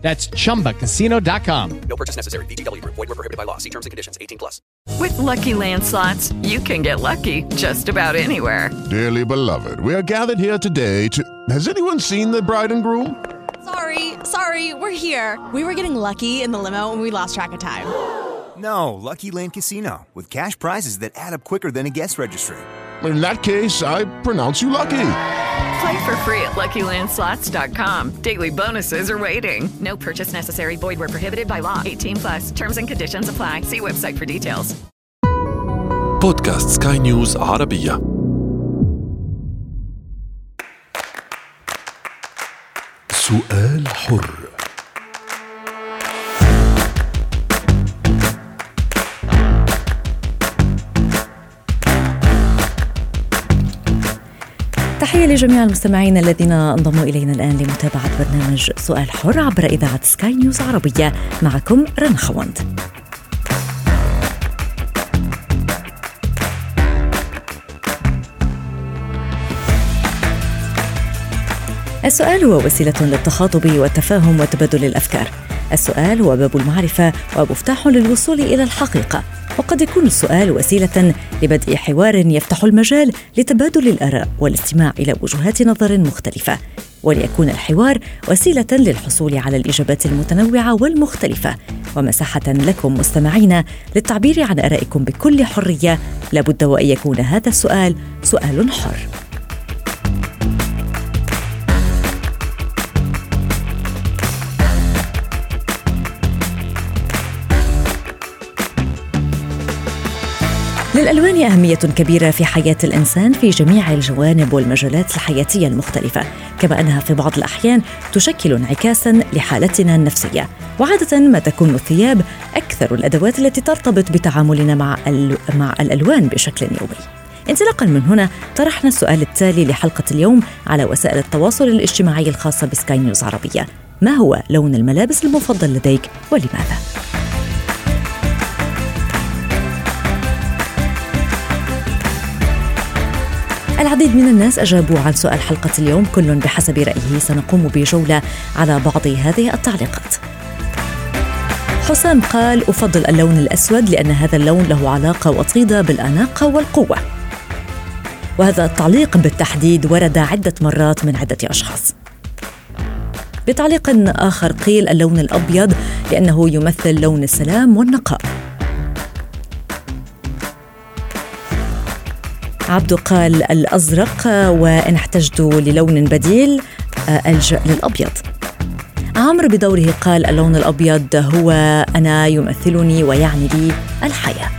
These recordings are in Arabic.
That's chumbacasino.com. No purchase necessary. VGW Group. Void were prohibited by law. See terms and conditions. 18 plus. With Lucky Land slots, you can get lucky just about anywhere. Dearly beloved, we are gathered here today to. Has anyone seen the bride and groom? Sorry, sorry, we're here. We were getting lucky in the limo and we lost track of time. No, Lucky Land Casino, with cash prizes that add up quicker than a guest registry. In that case, I pronounce you lucky. Play for free at LuckyLandSlots.com. Daily bonuses are waiting. No purchase necessary. Void were prohibited by law. 18 plus. Terms and conditions apply. See website for details. بودكاست سكاي نيوز عربية سؤال حر تحية لجميع المستمعين الذين انضموا إلينا الآن لمتابعة برنامج سؤال حر عبر إذاعة سكاي نيوز عربية. معكم رنا خوند السؤال هو وسيلة للتخاطب والتفاهم وتبادل الأفكار السؤال هو باب المعرفة ومفتاح للوصول إلى الحقيقة. وقد يكون السؤال وسيلة لبدء حوار يفتح المجال لتبادل الآراء والاستماع إلى وجهات نظر مختلفة. وليكون الحوار وسيلة للحصول على الإجابات المتنوعة والمختلفة. ومساحة لكم مستمعين للتعبير عن آرائكم بكل حرية. لابد وأن يكون هذا السؤال سؤال حر. للألوان أهمية كبيرة في حياة الإنسان في جميع الجوانب والمجالات الحياتية المختلفة، كما أنها في بعض الأحيان تشكل انعكاسا لحالتنا النفسية، وعادة ما تكون الثياب أكثر الأدوات التي ترتبط بتعاملنا مع مع الألوان بشكل يومي. انطلاقا من هنا طرحنا السؤال التالي لحلقة اليوم على وسائل التواصل الاجتماعي الخاصة بسكاي نيوز عربية، ما هو لون الملابس المفضل لديك ولماذا؟ العديد من الناس أجابوا عن سؤال حلقة اليوم. كل بحسب رأيه سنقوم بجولة على بعض هذه التعليقات. حسام قال أفضل اللون الأسود لأن هذا اللون له علاقة وطيدة بالأناقة والقوة. وهذا التعليق بالتحديد ورد عدة مرات من عدة أشخاص. بتعليق آخر قيل اللون الأبيض لأنه يمثل لون السلام والنقاء. عبدو قال الأزرق وإن احتجت للون بديل ألجأ للأبيض. عمرو بدوره قال اللون الأبيض هو أنا يمثلني ويعني لي الحياة.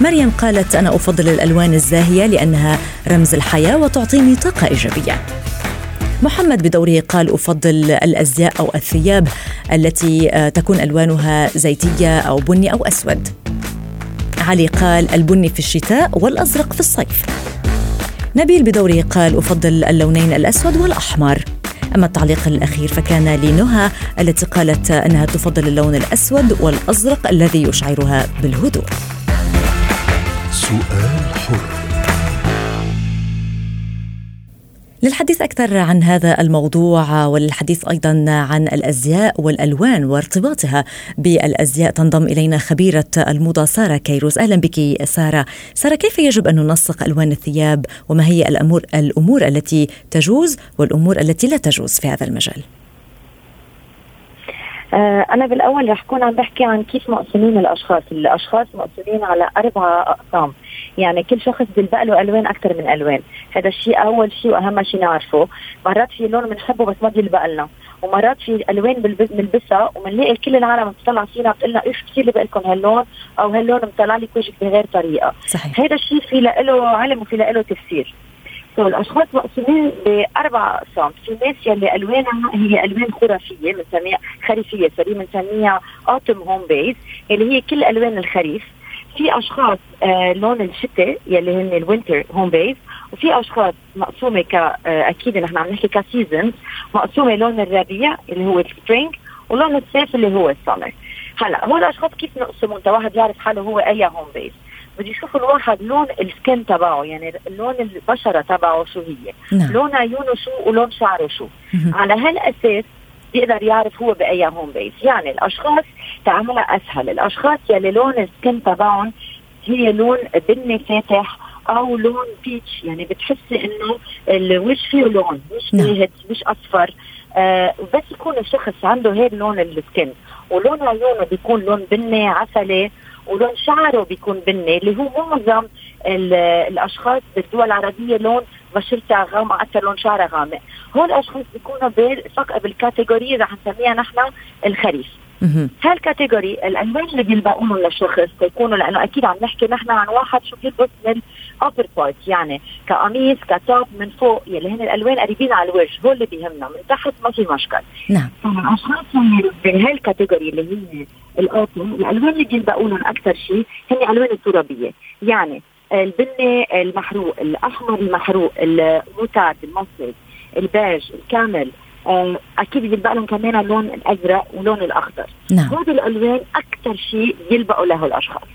مريم قالت أنا أفضل الألوان الزاهية لأنها رمز الحياة وتعطيني طاقة إيجابية محمد بدوره قال أفضل الأزياء أو الثياب التي تكون ألوانها زيتية أو بني أو أسود. علي قال البني في الشتاء والأزرق في الصيف. نبيل بدوره قال أفضل اللونين الأسود والأحمر. أما التعليق الأخير فكان لنهى التي قالت أنها تفضل اللون الأسود والأزرق الذي يشعرها بالهدوء. سؤال حر. للحديث أكثر عن هذا الموضوع وللحديث أيضا عن الأزياء والألوان وارتباطها بالأزياء تنضم إلينا خبيرة الموضة سارة كيروز أهلا بك سارة. سارة كيف يجب أن ننسق ألوان الثياب؟ وما هي الأمور, الأمور التي تجوز والأمور التي لا تجوز في هذا المجال؟ أنا بالأول رح كون عم بحكي عن كيف مقسومين الأشخاص، الأشخاص مقسومين على أربعة أقسام، يعني كل شخص بيلبق له ألوان أكثر من ألوان، هذا الشيء أول شيء وأهم شيء نعرفه، مرات في لون بنحبه بس ما بيلبق لنا، ومرات في ألوان بنلبسها وبنلاقي كل العالم بتطلع فينا بتقول لنا إيش كثير لبق لكم هاللون أو هاللون مطلع لك وجهك بغير طريقة. صحيح. هذا الشيء في له علم وفي له تفسير. so الأشخاص مقسومين باربع أقسام. في ناس يلي ألوانها هي ألوان خرافية بنسميها خريفية sorry بنسميها autumn home base اللي هي كل ألوان الخريف. في أشخاص آه لون الشتاء يلي هن ال winter home base وفي أشخاص مقسومة ك آه أكيد نحن عم نحكي ك seasons مقسومة لون الربيع اللي هو ال spring ولون الصيف اللي هو السمر. هلأ هول الأشخاص كيف نقسمهم؟ واحد يعرف حاله هو أي home base بده يشوف الواحد لون ال skin تبعه يعني لون البشرة تبعه شو هي. نعم. لون عيونه شو ولون شعره شو. على هالأساس بيقدر يعرف هو بأي home base يعني الأشخاص تعاملها أسهل. الأشخاص يلي لون ال skin تبعهم هي لون بني فاتح أو لون peach. يعني بتحسي إنه الوجه فيه لون مش نعم. باهت مش أصفر. آه بس يكون الشخص عنده هيك لون ال skin. ولون عيونه بيكون لون بني عسلي ولون شعره بيكون بني اللي هو معظم ال- الأشخاص بالدول العربية لون بشرتها غامقه أكثر لون شعرها غامق هول الأشخاص بيكونوا بال category رح نسميها نحن الخريف. هال category الألوان اللي بيلبقوهم للشخص تكونوا لأنه أكيد عم نحكي نحن عن واحد شو بيلبس من upper part يعني كقميص ك top من فوق يلي هن الألوان قريبين على الوجه هو اللي بيهمنا من تحت ما في مشكل. نعم. الاشخاص اللي بهال category اللي هي ال autumn الألوان اللي بيلبقوا لهم أكثر شيء هن ألوان الترابية. يعني البني المحروق الأحمر المحروق الموتاد المصري البيج ال camel. آه، أكيد بيلبق لهم كمان اللون الأزرق ولون الأخضر. نعم. هذه الألوان أكثر شيء بيلبقوا له الأشخاص.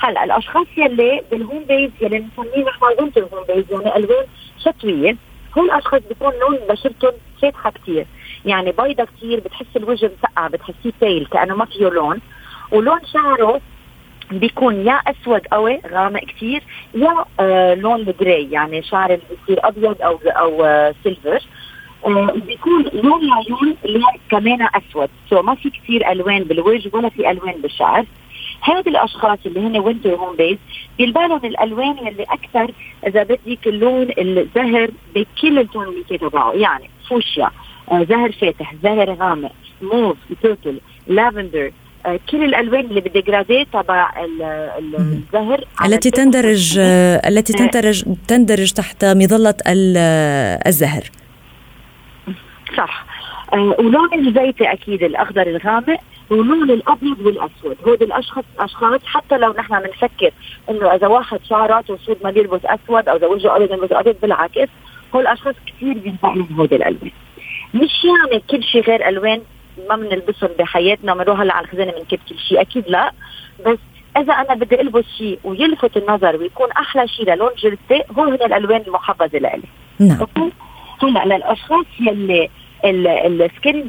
هلا الأشخاص يلي بال home base يلي بنسميه نحن winter home base يعني ألوان شتوية هول الأشخاص بيكون لون بشرتهم فاتحه كثير يعني بيضة كثير بتحس الوجه مسقع بتحسيه بيل كأنه ما فيه لون. ولون شعره بيكون يا أسود قوي غامق كثير يا آه لون ال gray يعني شعر اللي بيصير أبيض أو أو آه silver آه بيكون لون العيون لون كمان أسود. so ما في كثير ألوان بالوجه ولا في ألوان بالشعر. هذه الأشخاص اللي هن winter home base بيلبق لهم الألوان اللي أكثر إذا بدك اللون الزهر بكل ال tonalité تبعه. يعني فوشيا آه زهر فاتح زهر غامق موف purple lavender آه كل الألوان اللي بال dégradé تبع ال- ال- الزهر. التي تندرج آه، التي آه. تندرج تندرج تحت آه، الزهر. صح. آه ولون الزيتي أكيد الأخضر الغامق ولون الأبيض والأسود. هود الاشخاص اشخاص حتى لو نحن بنفكر إنه إذا واحد شعراته سود ما بيلبس أسود أو إذا وجهه أبيض بيلبس أبيض بالعكس هول الأشخاص كثير بينفع لهم هود الألوان. مش يعني كل شيء غير ألوان ما بنلبسهم بحياتنا بنروح هلأ على الخزانة بنكب كل شيء أكيد لا. بس إذا أنا بدي ألبس شيء ويلفت النظر ويكون أحلى شيء للون جلدتي هو هن الألوان المحبذه لإلي. نعم. هلا للاشخاص يلي ال- ال skin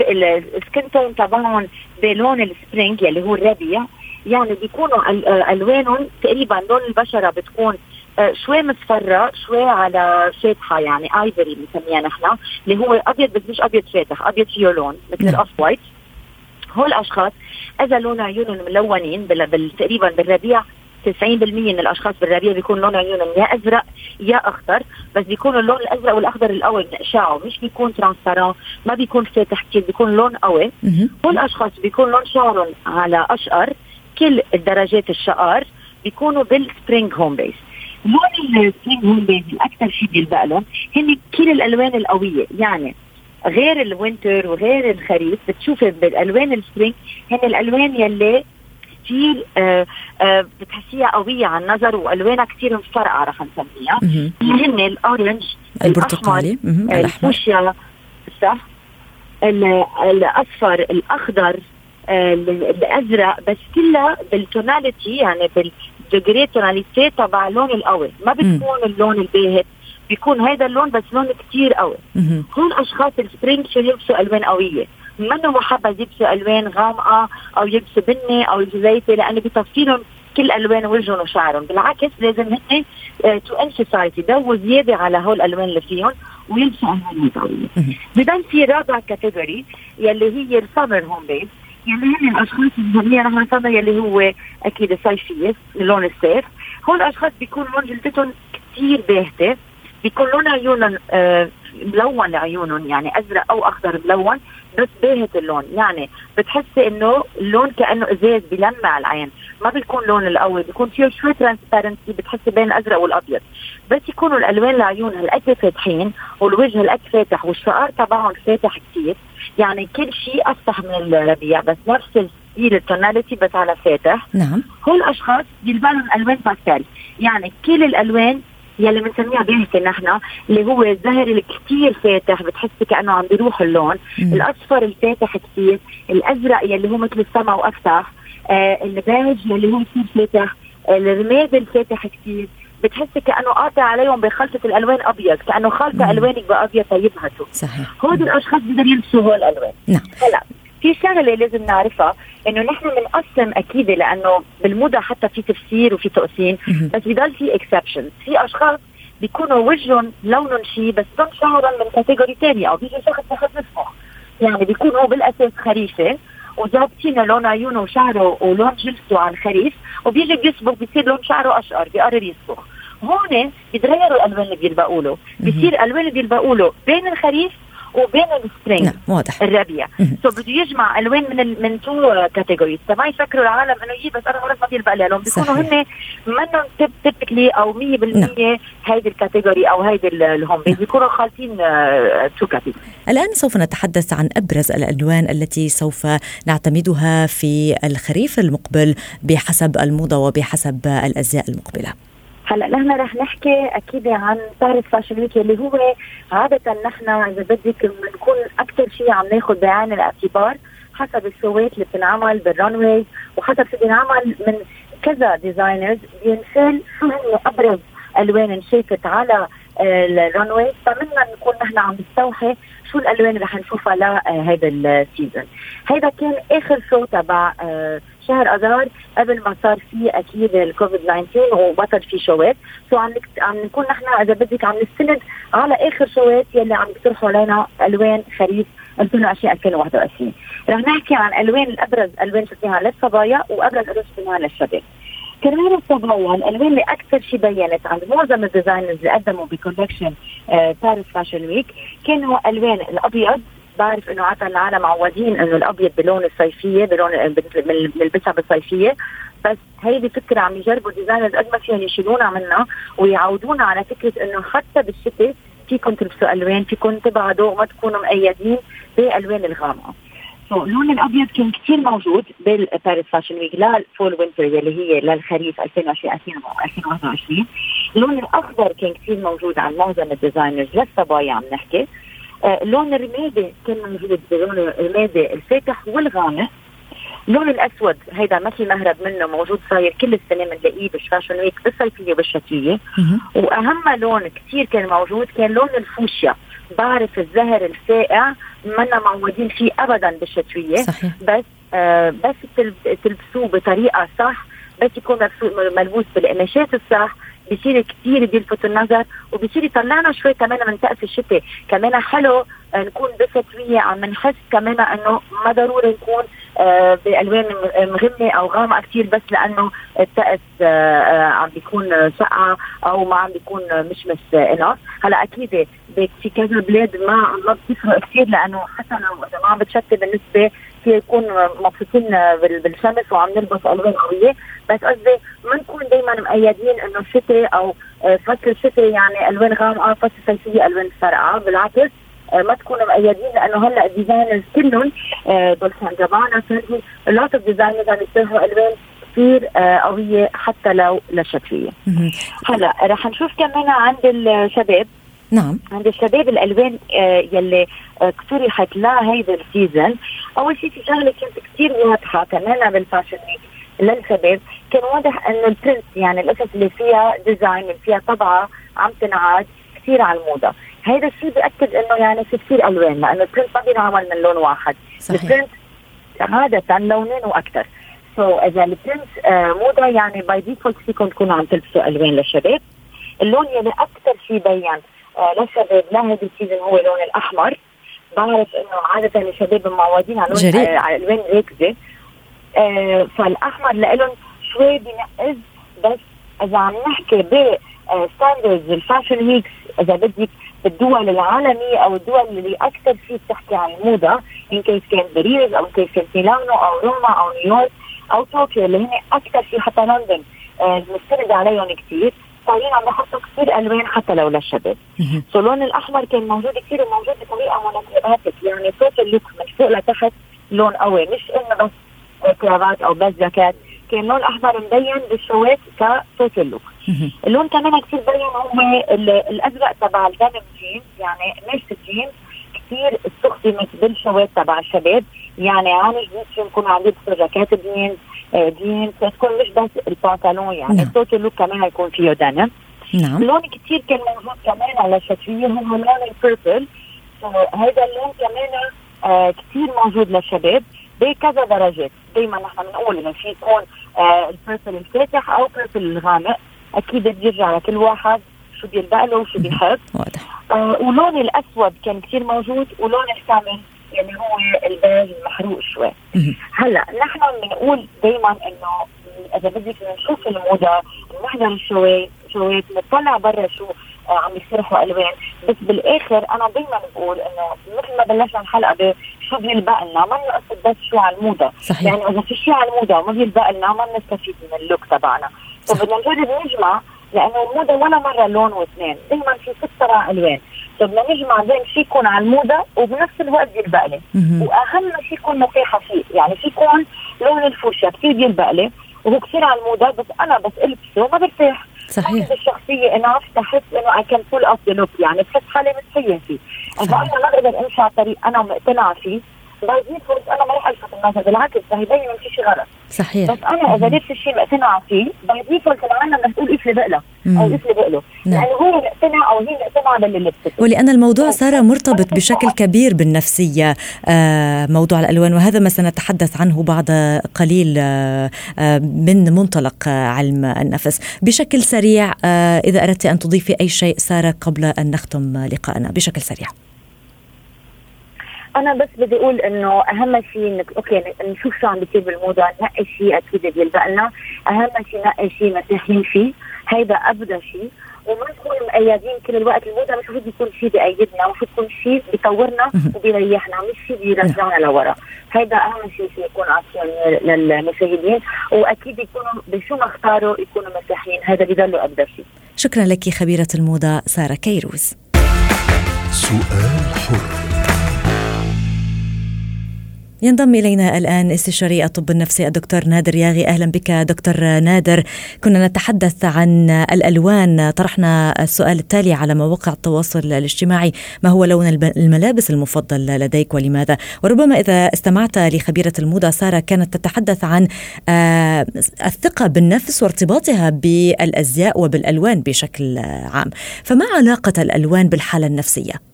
ال skin tone تبعهم بلون ال spring يلي هو الربيع يعني بيكونوا أل- ألوانهم تقريبا لون البشرة بتكون آه، شوي مصفرة شوي على فاتحة يعني ivory بنسميها نحن اللي هو أبيض بس مش أبيض فاتح أبيض فيه لون مثل نعم. ال off white هول الأشخاص إذا لون عيونهم ملونين تقريبا بالربيع 90% من الأشخاص بالربيع بيكون لون عيونهم يا أزرق يا أخضر بس بيكون اللون الأزرق والأخضر القوي من اشعاعه مش بيكون transparent ما بيكون فاتح كثير بيكون لون قوي مهم. هول الاشخاص بيكون لون شعرهم على أشقر كل الدرجات الشقر بيكونوا بال spring home base لون ال spring home base الأكثر شيء بيلبق لهم هن كل الألوان القوية يعني غير ال winter وغير الخريف بتشوفي بالألوان ال spring هن الألوان يلي كثير آه آه بتحسيها قوية على النظر وألوانها كثير مفرقة رح نسميها. هن ال orange البرتقالي. الأحمر الفوشيا صح؟ ال- الأصفر الأخضر آه، ال- الأزرق بس كلها بال tonality يعني بال degree tonality تبع اللون القوي ما بتكون اللون الباهت بيكون هذا اللون بس لون كتير قوي. هون أشخاص ال spring شو يلبسوا ألوان قوية. منه محبذ يلبسوا ألوان غامقة أو يلبسوا بني أو زيتي لأنه بيطفي لهم كل ألوان وجههم وشعرهم. بالعكس لازم هن to emphasize يدوروا زياده على هول الالوان اللي فيهم ويلبسوا ألوان قويه بدل في رابع category يلي هي ال summer home base يعني هن الأشخاص اللي نحن سمر يلي هو أكيد الصيفيه لون الصيف هول الأشخاص بيكون لون جلدتهم كثير باهتة بيكون لون عيونهم آه ملون عيونهم يعني أزرق أو أخضر ملون. بس باهت اللون. يعني بتحسي إنه اللون كأنه إزاز بلمع العين. ما بيكون لون القوي بيكون فيه شوي transparency بتحسي بين الأزرق والأبيض. بس يكونوا الألوان العيون هالقد فاتحين والوجه هالقد فاتح والشعر تبعهم فاتح كثير. يعني كل شيء افتح من الربيع بس نفس ال style ال tonality بس على فاتح. نعم. هول الأشخاص بيلبقوا لهم ألوان باستيل يعني كل الألوان يلي بنسميها باهتة نحن اللي هو الزهر الكتير فاتح بتحسي كأنه عم بيروح اللون. مم. الأصفر الفاتح كتير الأزرق يلي هو مثل السما وأفتح آه البيج يلي هو كتير فاتح الرماد الفاتح كتير. بتحسي كأنه قاطع عليهم بخلطة الألوان أبيض كأنه خالطه. ألوانك بأبيض تيبهتوا صحيح. هود الأشخاص بيقدروا يلبسوا هول الألوان. نعم. هلا في شغلة لازم نعرفها إنه نحن بنقسم أكيد لأنه بالموضة حتى في تفسير وفي تقسيم. بس بضل في exception في أشخاص بيكونوا وجههم لونهم شيء بس لون شعرهم من category ثانية أو بيجي شخص نصفه يعني بيكون هو بالأساس خريفي وظابطين لون عيونه وشعره ولون جلده على الخريف وبيجي بيصبغ بيصير لون شعره أشقر بيقرر يصبغ. هون بيتغيروا الالوان اللي بيلبقوا له. بيصير الالوان اللي بيلبقوا له بين الخريف وبين ال spring نعم واضح. الربيع. so بده يجمع ألوان من ال من two categories فما يفكروا العالم إنه يي بس أنا مرات ما بيلبق لون بيكونوا. هن منهم typically أو 100% هيدي ال category أو هيدي ال- ال home base بيكونوا خالطين two category الآن سوف نتحدث عن أبرز الألوان التي سوف نعتمدها في الخريف المقبل بحسب الموضة وبحسب الأزياء المقبلة. هلا نحن رح نحكي أكيد عن Paris Fashion Week اللي هو عادة نحن إذا بدك بنكون أكثر شيء عم ناخذ بعين الاعتبار حسب ال show ات اللي بتنعمل بال runways وحسب شو بينعمل من كذا designers بينسال شو هن أبرز ألوان انشافت على ال runways فمنا نكون نحن عم نستوحي شو الألوان اللي رح نشوفها لهذا ال season هيدا كان آخر show تبع آه، شهر اذار قبل ما صار في أكيد الكوفيد 19 وبطل في show ات. so عم عم نكون نحن إذا بدك عم نستند على آخر show ات يلي عم يقترحوا علينا ألوان خريف 2020 2021 رح نحكي عن ألوان الأبرز ألوان شفناها للصبايا وأبرز ألوان شفناها للشباب. كمان الصبايا الالوان اللي أكثر شيء بينت عند معظم ال designers اللي قدموا ب collection Paris Fashion Week كانوا ألوان الأبيض بعرف إنه عاده العالم معودين إنه الأبيض بلون الصيفية بلون بنلبسها بالصيفية. بس هيدي فكرة عم يجربوا designers قد ما فيهم يشيلونا منها ويعودونا على فكرة إنه حتى بالشتاء فيكم تلبسوا ألوان فيكم تبعدوا وما تكونوا مقيدين بالألوان الغامقة. so اللون الأبيض كان كثير موجود بال Paris Fashion Week لل fall winter اللي هي للخريف 2020 2021 اللون الأخضر كان كثير موجود عند معظم ال designers للصبايا عم نحكي. اللون الرمادي كان موجود بلون الرمادي الفاتح والغامق. اللون الأسود هيدا ما في مهرب منه موجود صاير كل السنة بنلاقيه بال Fashion Week بالصيفيه والشتويه مهم. وأهم لون كثير كان موجود كان لون الفوشيا. بعرف الزهر الفائع منا معودين فيه ابدا بالشتوية. صحيح. بس آه بس تلب- تلبسوه بطريقة صح بس يكون ملبوس بالقماشات الصح. بصير كثير بيلفت النظر وبصير يطلعنا شوي كمان من طقس الشتاء. كمان حلو آه، نكون بشتوية عم نحس كمان إنه ما ضروري نكون آه بألوان مغمه أو غامقة كثير بس لأنه الطقس آه آه عم بيكون آه، سقعه أو ما عم بيكون آه، مشمس enough هلأ أكيد في كذا بلاد ما ما بتفرق كثير لأنه حتى لو إذا ما عم بتشتي بالنسبة يكون مبسوطين بال- بالشمس وعم نلبس ألوان قوية. بس قصدي ما نكون دائما مقيدين إنه الشتاء أو آه، فصل الشتاء يعني ألوان غامقه فصل الصيفيه ألوان فاتحه بالعكس آه، ما تكونوا مقيدين لأنه هلأ ال designers كلهم Dolce Gabbana سيرفي lot of designers عم يشتغلوا ألوان كثير آه، قوية حتى لو للشتويه مهم. هلأ رح نشوف كمان عند الشباب نعم. عند الشباب الألوان آه، يلي آه، اقترحت لهيدا ال season أول شيء في شغلة كانت كثير واضحة كمان بال fashion week للشباب. كان واضح إنه ال print يعني القصص اللي فيها design اللي فيها طبعة عم تنعاد كثير على الموضة. هيدا الشيء بياكد إنه يعني في كثير ألوان لأنه ال print ما بينعمل من لون واحد. صحيح. ال print عادة لونين وأكثر. so, إذا ال print آه موضة يعني by default فيكم تكونوا عم تلبسوا ألوان للشباب. اللون يلي أكثر شيء بين للشباب لهذا ال season هو اللون الأحمر. بعرف إنه عادة الشباب معودين على لون. آه على الوان ركزة. آه فالأحمر لهم شوي بنقز بس إذا عم نحكي ب standards ال fashion weeks إذا بدك بالدول العالمية أو الدول اللي أكثر شيء بتحكي عن الموضة in case كان باريس أو in case كان ميلانو أو روما أو نيويورك أو طوكيو اللي هن أكثر شيء حتى لندن آه، مستند عليهم كثير صايرين عم يحطوا كثير ألوان حتى لو للشباب. so اللون الأحمر كان موجود كثير وموجود بطريقة monochromatic يعني total look من فوق لتحت لون قوي. مش إنه بس كرافات أو بس جاكيت كان لون أحمر مبين بال show ات ك total look اللون كمان كثير بين هو ال- الأزرق تبع الدنم جينز يعني قماشه الجينز كثير استخدمت بال show ات تبع الشباب. يعني عن جديد يكونوا عم يلبسوا جاكيت جينز آه، جينز تكون مش بس البنطلون يعني. نعم. ال total look كمان يكون فيه دنم نعم. لون كتير كان موجود كمان على الشتوية هو لون ال purple هذا اللون كمان آه كتير موجود للشباب بكذا درجات دايما نحن بنقول إنه في يكون آه ال purple الفاتح أو purple الغامق. أكيد بيرجع لكل واحد شو بيلبق له وشو بيحب. واضح. آه ولون الأسود كان كتير موجود ولون ال camel. يعني هو البيج المحروق شوي. هلأ نحن بنقول دائما إنه إذا بدك نشوف الموضة نحضر ال show ات show ات نطلع برا شو آه، عم يسرحوا ألوان. بس بالآخر أنا دائما بقول إنه مثل ما بلشنا الحلقة بشو بيلبق لنا ما نقصد بس شو على الموضة. صحيح. يعني إذا في شيء على الموضة وما بيلبق لنا ما بنستفيد من ال look تبعنا. فبدنا نجرب نجمع لأنه الموضه ولا مرة لون واثنين. دائما في ست سبع ألوان. فبدنا نجمع بين شيء يكون على الموضة وبنفس الوقت يلبق لي مهم. وأهم شيء يكون مرتاحة فيه. يعني في يكون لون الفوشيا كثير بيلبق لي وهو كثير على الموضة بس أنا بس البسه ما برتاح. صحيح. عندي الشخصيه انعرف بحس إنه اي كان فول اوف ذا لوك يعني بحس حالي متخيل فيه. إذا. أنا ما بقدر أمشي على الطريق أنا مقتنعة فيه. by default أنا ما رح الفت النظر بالعكس رح يبين في شيء غلط. صحيح. بس أنا إذا لبس الشيء مقتنعه فيه by default العالم رح تقول إيش لبق لها مم. أو إيش لبق له نعم. لأنه هو مقتنع أو هي مقتنعه باللي لبسته ولأن الموضوع صار مرتبط بشكل كبير بالنفسية آه، موضوع الألوان وهذا ما سنتحدث عنه بعد قليل آه، آه، من منطلق آه، علم النفس. بشكل سريع آه، إذا أردت أن تضيفي أي شيء سارة قبل أن نختم لقاءنا. بشكل سريع. أنا بس بدي أقول إنه أهم شيء انك أوكي نشوف شو عم بيصير بالموضه نقي شيء أكيد بيلبق لنا. أهم شيء نقي شيء مرتاحين فيه هيدا ابدا شيء. وما نكون مقيدين كل الوقت الموضه مش المفروض يكون شيء بيأيدنا المفروض يكون شيء بيطورنا وبيريحنا مش شيء بيرجعنا لورا. هيدا أهم شيء شيء يكون عطيان للمشاهدين وأكيد يكونوا بشو ما اختاروا يكونوا مرتاحين هذا بيضلوا ابدا شيء. شكرا لك خبيرة الموضة سارة كيروز. سؤال حر. ينضم إلينا الآن استشاري الطب النفسي الدكتور نادر ياغي. أهلا بك دكتور نادر. كنا نتحدث عن الألوان. طرحنا السؤال التالي على مواقع التواصل الاجتماعي. ما هو لون الملابس المفضل لديك ولماذا؟ وربما إذا استمعت لخبيرة الموضة سارة كانت تتحدث عن آه، الثقة بالنفس وارتباطها بالأزياء وبالألوان بشكل عام. فما علاقة الألوان بالحالة النفسية؟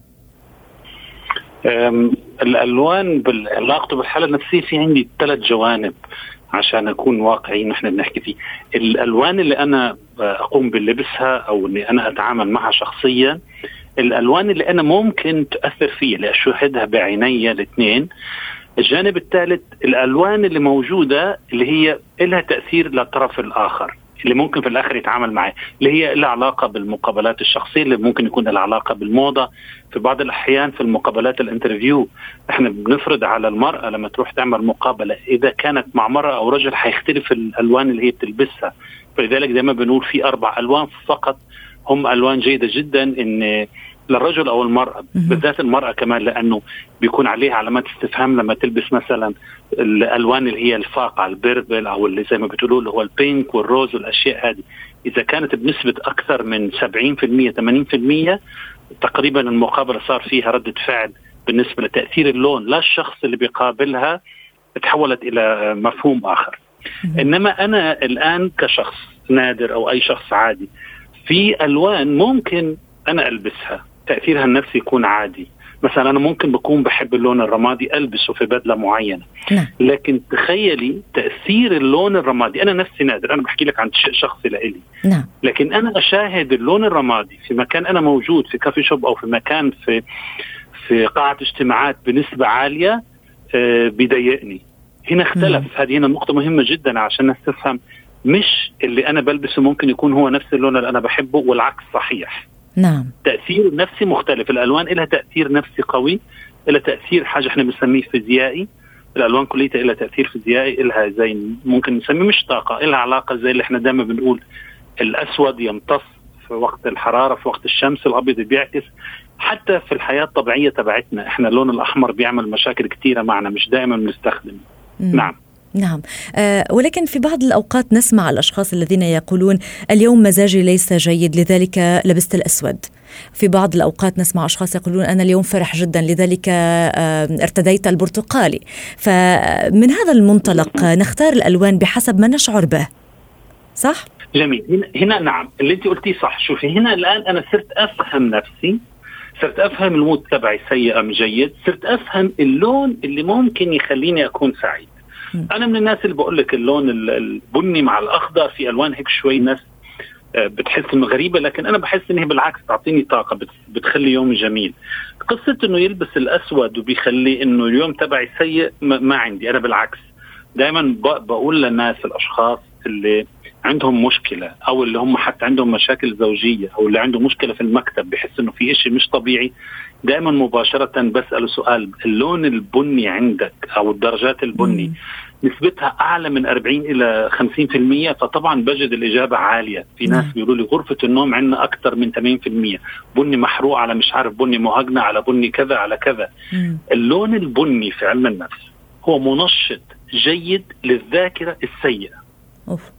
الألوان علاقته بالحالة النفسية في عندي ثلاث جوانب عشان أكون واقعي نحن بنحكي فيه. الألوان اللي أنا أقوم بلبسها أو اني أنا أتعامل معها شخصيا الألوان اللي أنا ممكن تأثر فيها اللي اشاهدها بعيني الاثنين. الجانب الثالث الألوان اللي موجودة اللي هي لها تأثير للطرف الآخر. اللي ممكن في الآخر يتعامل معاه اللي هي لها علاقة بالمقابلات الشخصية اللي ممكن يكون لها علاقة بالموضة. في بعض الأحيان في المقابلات الانترفيو إحنا بنفرض على المرأة لما تروح تعمل مقابلة إذا كانت مع مرأة أو رجل حيختلف الألوان اللي هي بتلبسها. فلذلك دائما بنقول في أربع ألوان فقط هم ألوان جيدة جدا إن للرجل أو المرأة بالذات المرأة كمان لأنه بيكون عليها علامات استفهام لما تلبس مثلا الألوان اللي هي الفاقعه البربل أو اللي زي ما بتقولوا اللي هو البينك والروز والأشياء هذه. إذا كانت بنسبة أكثر من 70% 80% تقريبا المقابلة صار فيها ردة فعل بالنسبة لتأثير اللون لا الشخص اللي بيقابلها تحولت إلى مفهوم آخر. إنما أنا الآن كشخص نادر أو أي شخص عادي في ألوان ممكن أنا ألبسها. تأثيرها النفسي يكون عادي. مثلا أنا ممكن بكون بحب اللون الرمادي ألبسه في بدلة معينة. نعم. لكن تخيلي تأثير اللون الرمادي. أنا نفسي نادر أنا بحكي لك عن شيء شخصي لإلي. نعم. لكن أنا أشاهد اللون الرمادي في مكان أنا موجود في كافي شوب أو في مكان في في قاعة اجتماعات بنسبة عالية آه بيضايقني. هنا اختلف. مم. هذه هنا نقطة مهمة جدا عشان الناس تفهم. مش اللي أنا بلبسه ممكن يكون هو نفس اللون اللي أنا بحبه والعكس صحيح. نعم. تأثير النفسي مختلف. الألوان لها تأثير نفسي قوي لها تأثير حاجة إحنا بنسميه فيزيائي. الألوان كليتها لها تأثير فيزيائي لها زي ممكن نسميه مش طاقة لها علاقة زي اللي إحنا دائما بنقول الأسود يمتص في وقت الحرارة في وقت الشمس الأبيض بيعكس. حتى في الحياة الطبيعية تبعتنا إحنا اللون الأحمر بيعمل مشاكل كثيره معنا مش دائما بنستخدمه. نعم. نعم. أه ولكن في بعض الأوقات نسمع الأشخاص الذين يقولون اليوم مزاجي ليس جيد لذلك لبست الأسود. في بعض الأوقات نسمع أشخاص يقولون أنا اليوم فرح جدا لذلك ارتديت البرتقالي. فمن هذا المنطلق نختار الألوان بحسب ما نشعر به. صح؟ جميل. هنا, نعم. اللي انت قلتيه صح. شوفي هنا الآن أنا صرت أفهم نفسي صرت أفهم المود تبعي سيء أم جيد صرت أفهم اللون اللي ممكن يخليني أكون سعيد. أنا من الناس اللي بقول لك اللون البني مع الأخضر في ألوان هيك شوي ناس آه، بتحس إنه غريبة لكن أنا بحس انها بالعكس تعطيني طاقة بتخلي يومي جميل. قصة إنه يلبس الأسود وبيخلي إنه اليوم تبعي سيء ما عندي أنا بالعكس. دائما بقول للناس الأشخاص اللي عندهم مشكلة أو اللي هم حتى عندهم مشاكل زوجية أو اللي عنده مشكلة في المكتب بحس إنه في إشي مش طبيعي. دائما مباشرة بسأله سؤال اللون البني عندك أو الدرجات البني نسبتها أعلى من 40 إلى 50% فطبعا بجد الإجابة عالية. في ناس بيقولوا لي غرفة النوم عندنا أكثر من 80% بني محروق على مش عارف بني مهجنة على بني كذا على كذا. اللون البني في علم النفس هو منشط جيد للذاكرة السيئة. أوف.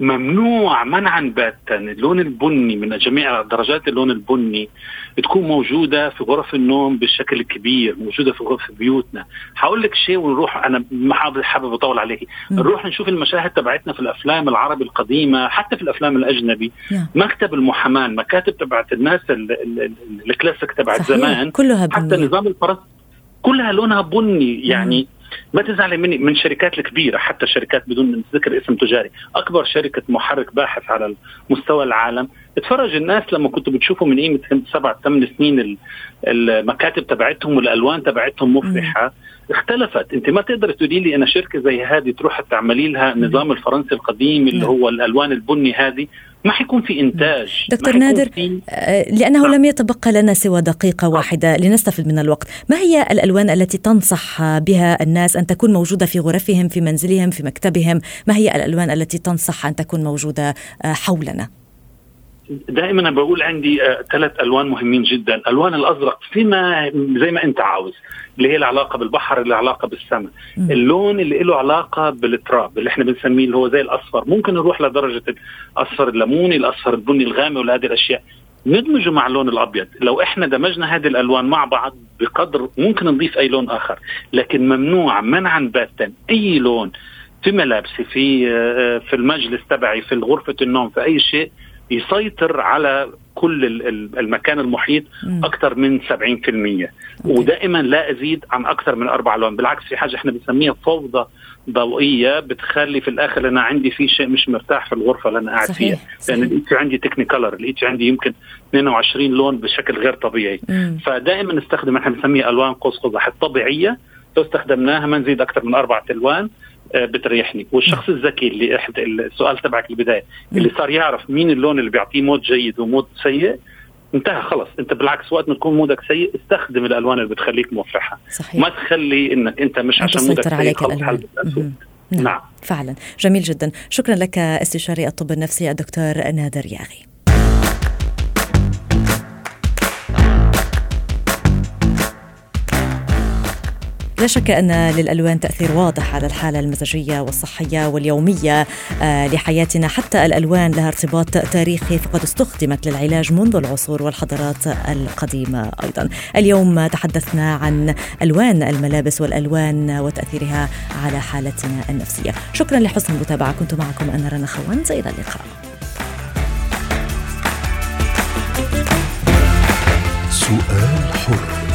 ممنوع منعا باتا. اللون البني من جميع درجات اللون البني تكون موجودة في غرف النوم بشكل كبير موجودة في غرف بيوتنا. هقول لك شيء ونروح أنا ما حابب أطول عليه نروح نشوف المشاهد تبعتنا في الأفلام العربي القديمة حتى في الأفلام الأجنبي. مكتب المحاماة المكاتب تبعت الناس الكلاسيك تبعت زمان. كلها بني. حتى نظام الفرس كلها لونها بني. يعني مم. ما تزعلي مني من الشركات الكبيرة حتى الشركات بدون ذكر اسم تجاري. أكبر شركة محرك باحث على مستوى العالم. اتفرج الناس لما كنتوا بتشوفوا من قيمة سبع ثمان سنين المكاتب تبعتهم والألوان تبعتهم مفرحة. اختلفت. انت ما تقدر تقولي لي أنا شركة زي هذه تروح تعملي لها النظام الفرنسي القديم اللي هو الألوان البني هذه؟ ما حيكون في إنتاج. دكتور نادر آه، لأنه نعم. لم يتبقى لنا سوى دقيقة واحدة. لنستفد من الوقت. ما هي الألوان التي تنصح بها الناس أن تكون موجودة في غرفهم في منزلهم في مكتبهم؟ ما هي الألوان التي تنصح أن تكون موجودة آه، حولنا؟ دائما أنا بقول عندي آه، ثلاث ألوان مهمين جدا، الألوان الأزرق فيما زي ما أنت عاوز اللي هي العلاقة بالبحر اللي علاقه بالسماء، اللون اللي له علاقة بالتراب اللي إحنا بنسميه اللي هو زي الأصفر، ممكن نروح لدرجة الأصفر الليموني، الأصفر البني الغامق وهذه الأشياء، ندمجه مع اللون الأبيض، لو إحنا دمجنا هذه الألوان مع بعض بقدر ممكن نضيف أي لون آخر، لكن ممنوع منعا باتا. أي لون في ملابسي في آه، في المجلس تبعي في غرفة النوم في أي شيء يسيطر على كل المكان المحيط أكثر من 70% ودائما لا أزيد عن أكثر من أربع ألوان. بالعكس في حاجة إحنا بنسميها فوضى ضوئية بتخلي في الآخر أنا عندي في شيء مش مرتاح في الغرفة اللي أنا قاعد فيها. لأن لقيت عندي تكنيكولر لقيت عندي يمكن 22 لون بشكل غير طبيعي. مم. فدائما نستخدم إحنا بنسميها ألوان قوس قزح الطبيعيه لو استخدمناها ما نزيد أكثر من أربعة ألوان. بتريحني. والشخص الذكي اللي السؤال تبعك البداية اللي صار يعرف مين اللون اللي بيعطيه mood جيد و mood سيء انتهى خلص. انت بالعكس وقت ما تكون mood ك سيء استخدم الألوان اللي بتخليك موفحه صحيح. ما تخلي إنك أنت مش عشان mood ك سيء عليك الألوان. نعم. نعم. فعلا. جميل جدا. شكرا لك استشاري الطب النفسي الدكتور نادر ياغي. لا شك أن للألوان تأثير واضح على الحالة المزاجية والصحية واليومية آه، لحياتنا. حتى الألوان لها ارتباط تاريخي فقد استخدمت للعلاج منذ العصور والحضارات القديمة أيضا. اليوم تحدثنا عن ألوان الملابس والألوان وتأثيرها على حالتنا النفسية. شكرا لحسن المتابعة. كنت معكم أنا رنا خوان إلى اللقاء. سؤال حر.